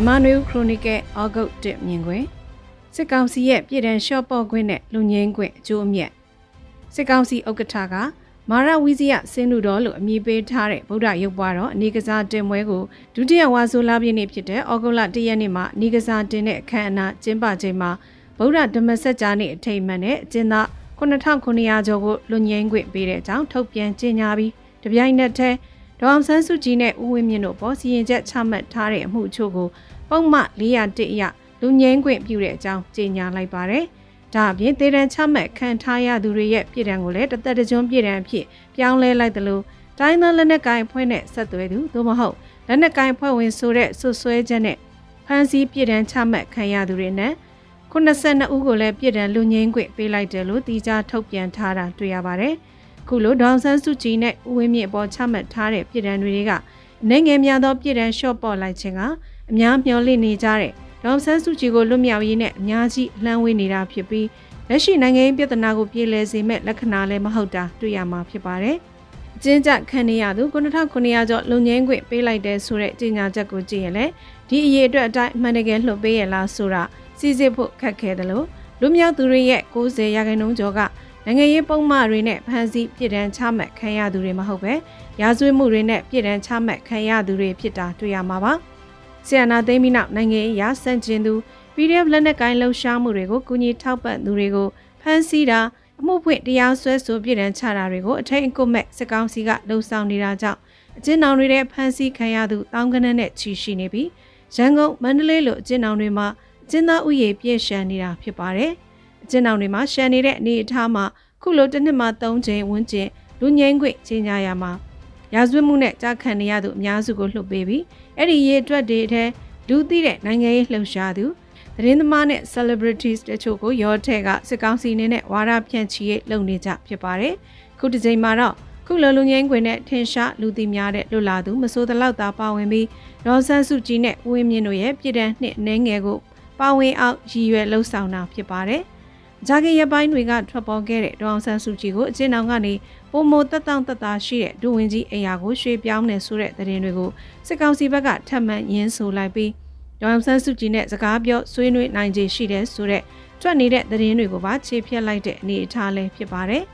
မြန်မာနွေဦးခရိုနီကယ်ဩဂုတ်1မြင်ကွင်းစစ်ကောင်စီရဲ့ပြည်တံလျှော့ပေါ့ခွင့်နဲ့လူငင်းခွင့်အကျိုးအမြတ်စစ်ကောင်စီဥက္ကဋ္ဌကမာရဝီဇယစင်းလူတော်လို့အမည်ပေးထားတဲ့ဗုဒ္ဓရုပ်ပွားတော်အနေကစားတင်ပွဲကိုဒုတိယဝါဆိုလပြည့်နေ့ဖြစ်တဲ့ဩဂုတ်လ၁ရက်နေ့မှာအနေကစားတင်တဲ့အခမ်းအနားကျင်းပချိန်မှာဗုဒ္ဓဓမ္မစကြာနေ့အထိမ်းအမှတ်နဲ့အကျဉ်းသား9900ကျော်ကိုလွန်ငင်းခွင့်ပေးတဲ့အကြောင်းထုတ်ပြန်ကြေညာပြီးတပြိုင်နက်တည်း ဒေါအောင်ဆန်းစုကြည်နဲ့ဦးဝင်းမြင့်တို့ပေါ်စီရင်ချက်ချမှတ်ထားတဲ့အမှုအချို့ကိုပုံမှ401အရလူငင်းခွင့်ပြုတဲ့အကြောင်းကြေညာလိုက်ပါတယ်။ဒါအပြင်တေတံချမှတ်ခံထားရသူတွေရဲ့ပြည်တံကိုလည်းတသက်တကြွပြည်တံအဖြစ်ပြောင်းလဲလိုက်တယ်လို့တိုင်းသားလက်နက်ကိုင်အဖွဲ့နဲ့ဆက်သွဲသူသို့မဟုတ်လက်နက်ကိုင်အဖွဲ့ဝင်ဆိုတဲ့ဆွဆွဲချက်နဲ့ဖမ်းဆီးပြည်တံချမှတ်ခံရသူတွေနဲ့92ဦးကိုလည်းပြည်တံလူငင်းခွင့်ပေးလိုက်တယ်လို့တီကြားထုတ်ပြန်ထားတာတွေ့ရပါတယ်။ ခုလိုဒေါန်ဆန်းစုကြည်နဲ့ဦးဝင်းမြင့်အပေါ်ချမှတ်ထားတဲ့ပြည်တံတွေကနိုင်ငံများသောပြည်တံလျှော့ပေါ့လိုက်ခြင်းကအများမျှော်လင့်နေကြတဲ့ဒေါန်ဆန်းစုကြည်ကိုလွတ်မြောက်ရေးနဲ့အများကြီးလှမ်းဝေးနေတာဖြစ်ပြီးလက်ရှိနိုင်ငံရေးပြဿနာကိုပြေလည်စေမဲ့လက္ခဏာလည်းမဟုတ်တာတွေ့ရမှာဖြစ်ပါတယ်။အကျဉ်းချခံနေရသူ9900ကျော်လုံငင်းခွင့်ပေးလိုက်တဲ့ဆိုတဲ့ကြေညာချက်ကိုကြည့်ရင်လည်းဒီအရေးအတွက်အတိုင်းအမှန်တကယ်လှုပ်ပေးရလားဆိုတာစီစစ်ဖို့ခက်ခဲတယ်လို့လူမြောက်သူတွေရဲ့90ရာခိုင်နှုန်းကျော်က နိုင်ငံရေးပုံမှန်တွေနဲ့ဖမ်းဆီးပြည်တန်းချမှတ်ခံရသူတွေမဟုတ်ပဲရာဇဝတ်မှုတွေနဲ့ပြည်တန်းချမှတ်ခံရသူတွေဖြစ်တာတွေ့ရမှာပါ။ဆီယနာသိမ်းပြီးနောက်နိုင်ငံရေးရာစန့်ကျင်သူ PDF လက်နက်ကိုင်းလှုပ်ရှားမှုတွေကိုကူညီထောက်ပံ့သူတွေကိုဖမ်းဆီးတာအမှုဖွင့်တရားစွဲဆိုပြည်တံချတာတွေကိုအထိန်အကွတ်မဲ့စစ်ကောင်စီကလှုံ့ဆော်နေတာကြောင့်အကျဉ်းထောင်တွေထဲဖမ်းဆီးခံရသူတောင်းကနန်းနဲ့ချီရှိနေပြီးရန်ကုန်မန္တလေးလိုအကျဉ်းထောင်တွေမှာအကျဉ်းသားဥယေပြည့်ရှံနေတာဖြစ်ပါတယ်။ အကျဉ်းထောင်တွေမှာရှံနေတဲ့အနေအထားမှာခုလိုတစ်နှစ်မှ၃ချိန်ဝန်းကျင်လူငင်းခွင့်ကြီးညာရမှာရာဇဝတ်မှုနဲ့ကြာခံနေရသူအများစုကိုလှုပ်ပေးပြီးအဲ့ဒီရေအတွက်တွေထဲလူသိတဲ့နိုင်ငံရေးလှုပ်ရှားသူသတင်းသမားနဲ့ celebrities တချို့ကိုရောထဲကစစ်ကောင်စီနဲ့ဝါဒဖြန့်ချီရေးလုပ်နေကြဖြစ်ပါတယ်။ခုတစ်ချိန်မှာတော့ခုလောလုံငင်းခွင်နဲ့ထင်ရှားလူသိများတဲ့လွတ်လာသူမစိုးတလောက်သာပါဝင်ပြီးဒေါ်ဆန်းစုကြည်နဲ့ဦးဝင်းမြင့်တို့ရဲ့ပြည်တန်းနှစ်အနှဲငယ်ကိုပါဝင်အောင်ရည်ရွယ်လှုပ်ဆောင်တာဖြစ်ပါတယ်။ ဂျာကီရပိုင်းတွေကထွက်ပေါ်ခဲ့တဲ့ဒေါအောင်ဆန်းစုကြည်ကိုအကျဉ်းအောင်ကနေပုံမတက်တောင့်တက်တာရှိတဲ့ဒူဝင်ကြီးအိယာကိုရွှေ့ပြောင်းနေဆိုတဲ့သတင်းတွေကိုစစ်ကောင်စီဘက်ကထပ်မံရင်းဆိုလိုက်ပြီးဒေါအောင်ဆန်းစုကြည်နဲ့စကားပြောဆွေးနွေးနိုင်ခြေရှိတဲ့ဆိုတဲ့ထွက်နေတဲ့သတင်းတွေကိုပါခြေဖြတ်လိုက်တဲ့အနေအထားလည်းဖြစ်ပါတယ်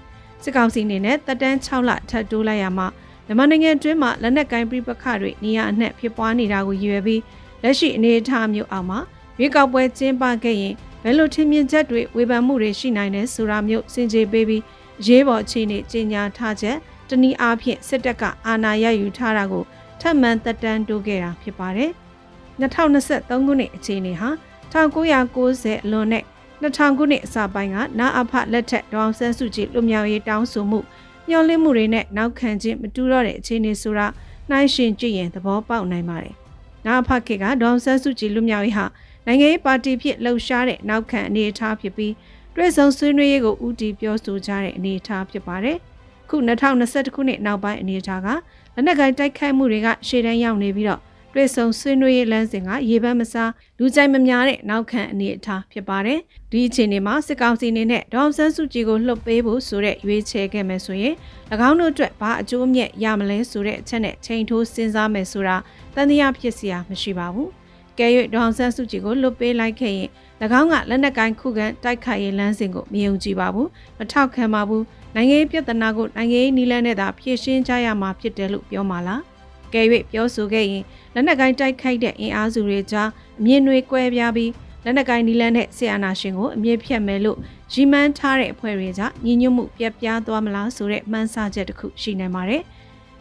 စစ်ကောင်စီအနေနဲ့တက်တန်း6လထပ်တိုးလိုက်ရမှာမြန်မာနိုင်ငံအတွင်းမှာလက်နက်ကိုင်းပြပခတွေနေရာအနှံ့ဖြစ်ပွားနေတာကိုရည်ရွယ်ပြီးလက်ရှိအနေအထားမျိုးအောက်မှာရွေးကောက်ပွဲကျင်းပခဲ့ရင် ဘယ်လိုထင်မြင်ချက်တွေဝေဖန်မှုတွေရှိနိုင်လဲဆိုတာမျိုးစင်ကြေပေးပြီးရေးပေါ်အခြေအနေကြီးညာထားချက်တနည်းအားဖြင့်စစ်တပ်ကအာဏာရယူထားတာကိုထပ်မံတက်တန်းတိုးခဲ့တာဖြစ်ပါတယ်။2023ခုနှစ်အခြေအနေဟာ1990အလွန်နဲ့2000ခုနှစ်အစပိုင်းကနာအဖလက်ထက်ဒေါအောင်ဆန်းစုကြည်လွမြောက်ရေးတောင်းဆိုမှုညှော်လင့်မှုတွေနဲ့နောက်ခံခြင်းမတူတော့တဲ့အခြေအနေဆိုတာနှိုင်းယှဉ်ကြည့်ရင်သဘောပေါက်နိုင်ပါတယ်။နာအဖခေတ်ကဒေါအောင်ဆန်းစုကြည်လွမြောက်ရေးဟာ နိုင်ငံရေးပါတီဖြစ်လှုပ်ရှားတဲ့နောက်ခံအနေအထားဖြစ်ပြီးတွဲဆုံဆွေးနွေးရေးကိုဦးတည်ပြောဆိုကြတဲ့အနေအထားဖြစ်ပါတယ်။ခု2021ခုနှစ်နောက်ပိုင်းအနေအထားကလက်နက်ကိုင်တိုက်ခိုက်မှုတွေကရှေ့တန်းရောက်နေပြီးတော့တွဲဆုံဆွေးနွေးရေးလမ်းစဉ်ကရေပန်းမစားလူကြိုက်မများတဲ့နောက်ခံအနေအထားဖြစ်ပါတယ်။ဒီအခြေအနေမှာစစ်ကောင်စီအနေနဲ့ဒေါအောင်ဆန်းစုကြည်ကိုလှုပ်ပေးဖို့ဆိုတဲ့ရွေးချယ်ခဲ့မယ်ဆိုရင်၎င်းတို့အတွက်ဘာအကျိုးအမြတ်ရမလဲဆိုတဲ့အချက်နဲ့ချိန်ထိုးစဉ်းစားမယ်ဆိုတာတန်တရားဖြစ်စရာမရှိပါဘူး။ ကဲ၍ဒေါအောင်ဆန်းစုကြည်ကိုလွတ်ပေးလိုက်ခဲ့ရင်၎င်းကလက်နက်ကိုင်းခုခံတိုက်ခိုက်ရေးလမ်းစဉ်ကိုမယုံကြည်ပါဘူးမထောက်ခံပါဘူးနိုင်ငံရေးပြဿနာကိုနိုင်ငံရေးနီလန်းနဲ့သာဖြေရှင်းကြရမှာဖြစ်တယ်လို့ပြောမှာလားကဲ၍ပြောဆိုခဲ့ရင်လက်နက်ကိုင်းတိုက်ခိုက်တဲ့အင်အားစုတွေကြားအမြင်တွေကွဲပြားပြီးလက်နက်ကိုင်းနီလန်းနဲ့ဆီယနာရှင်ကိုအမြင့်ဖြတ်မယ်လို့ရီမန်းထားတဲ့အဖွဲ့တွေကြားညီညွတ်မှုပြက်ပြားသွားမလားဆိုတဲ့မှန်းဆချက်တစ်ခုရှိနေပါတယ်။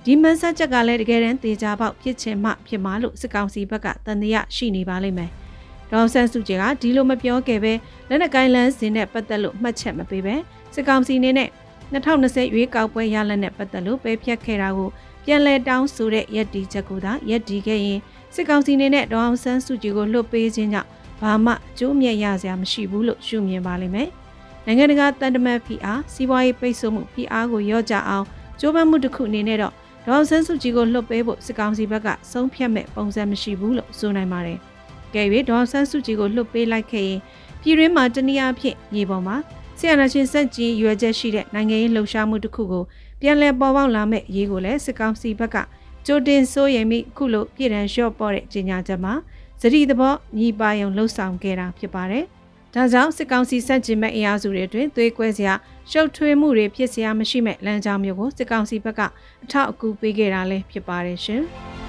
ဒီမန်းဆက်ချက်ကလည်းတကယ်တမ်းတေချာပေါက်ဖြစ်ချင်မှဖြစ်မှာလို့စစ်ကောင်စီဘက်ကတန်တရားရှိနေပါလိမ့်မယ်။ဒေါန်ဆန်းစုကြည်ကဒီလိုမပြောခဲ့ပဲလက်နက်ကိုင်းလန်းစင်နဲ့ပတ်သက်လို့မှတ်ချက်မပေးပဲစစ်ကောင်စီနေနဲ့2020ရွေးကောက်ပွဲရလဒ်နဲ့ပတ်သက်လို့ပဲဖြတ်ခဲ့တာကိုပြန်လည်တောင်းဆိုတဲ့ရက်တီချက်ကိုသာရက်တီခဲ့ရင်စစ်ကောင်စီနေနဲ့ဒေါအောင်ဆန်းစုကြည်ကိုလွှတ်ပေးခြင်းကြောင့်ဘာမှအကျိုးမြတ်ရစရာမရှိဘူးလို့ရှုမြင်ပါလိမ့်မယ်။နိုင်ငံတကာတန်တမတ်ဖိအားစီးပွားရေးပိတ်ဆို့မှုဖိအားကိုရော့ကြအောင်ကြိုးပမ်းမှုတစ်ခုအနေနဲ့တော့ ဒေါ်ဆန်းစုကြည်ကိုလှုပ်ပေးဖို့စစ်ကောင်စီဘက်ကဆုံးဖြတ်မဲ့ပုံစံမရှိဘူးလို့ဆိုနိုင်ပါတယ်။ကဲ၍ဒေါ်ဆန်းစုကြည်ကိုလှုပ်ပေးလိုက်ခဲ့ရင်ပြည်တွင်းမှာတနည်းအားဖြင့်မြေပေါ်မှာဆီယနာရှင်စက်ကြီးရွယ်ချက်ရှိတဲ့နိုင်ငံရေးလှုပ်ရှားမှုတစ်ခုကိုပြန်လည်ပေါ်ပေါက်လာမဲ့ရေးကိုလည်းစစ်ကောင်စီဘက်ကကြိုတင်စိုးရိမ်ပြီးခုလိုပြည်ထန်လျှော့ပေါ်တဲ့ကြေညာချက်မှာစတိသဘောညီပါယုံလှုပ်ဆောင်ခဲ့တာဖြစ်ပါတယ်။ ဒါကြောင့်စစ်ကောင်စီစန့်ကျင်မဲ့အင်အားစုတွေအတွင်းသွေးကွဲစရာရှုပ်ထွေးမှုတွေဖြစ်စရာမရှိမဲ့လမ်းကြောင်းမျိုးကိုစစ်ကောင်စီဘက်ကအထောက်အကူပေးခဲ့တာလည်းဖြစ်ပါတယ်ရှင်။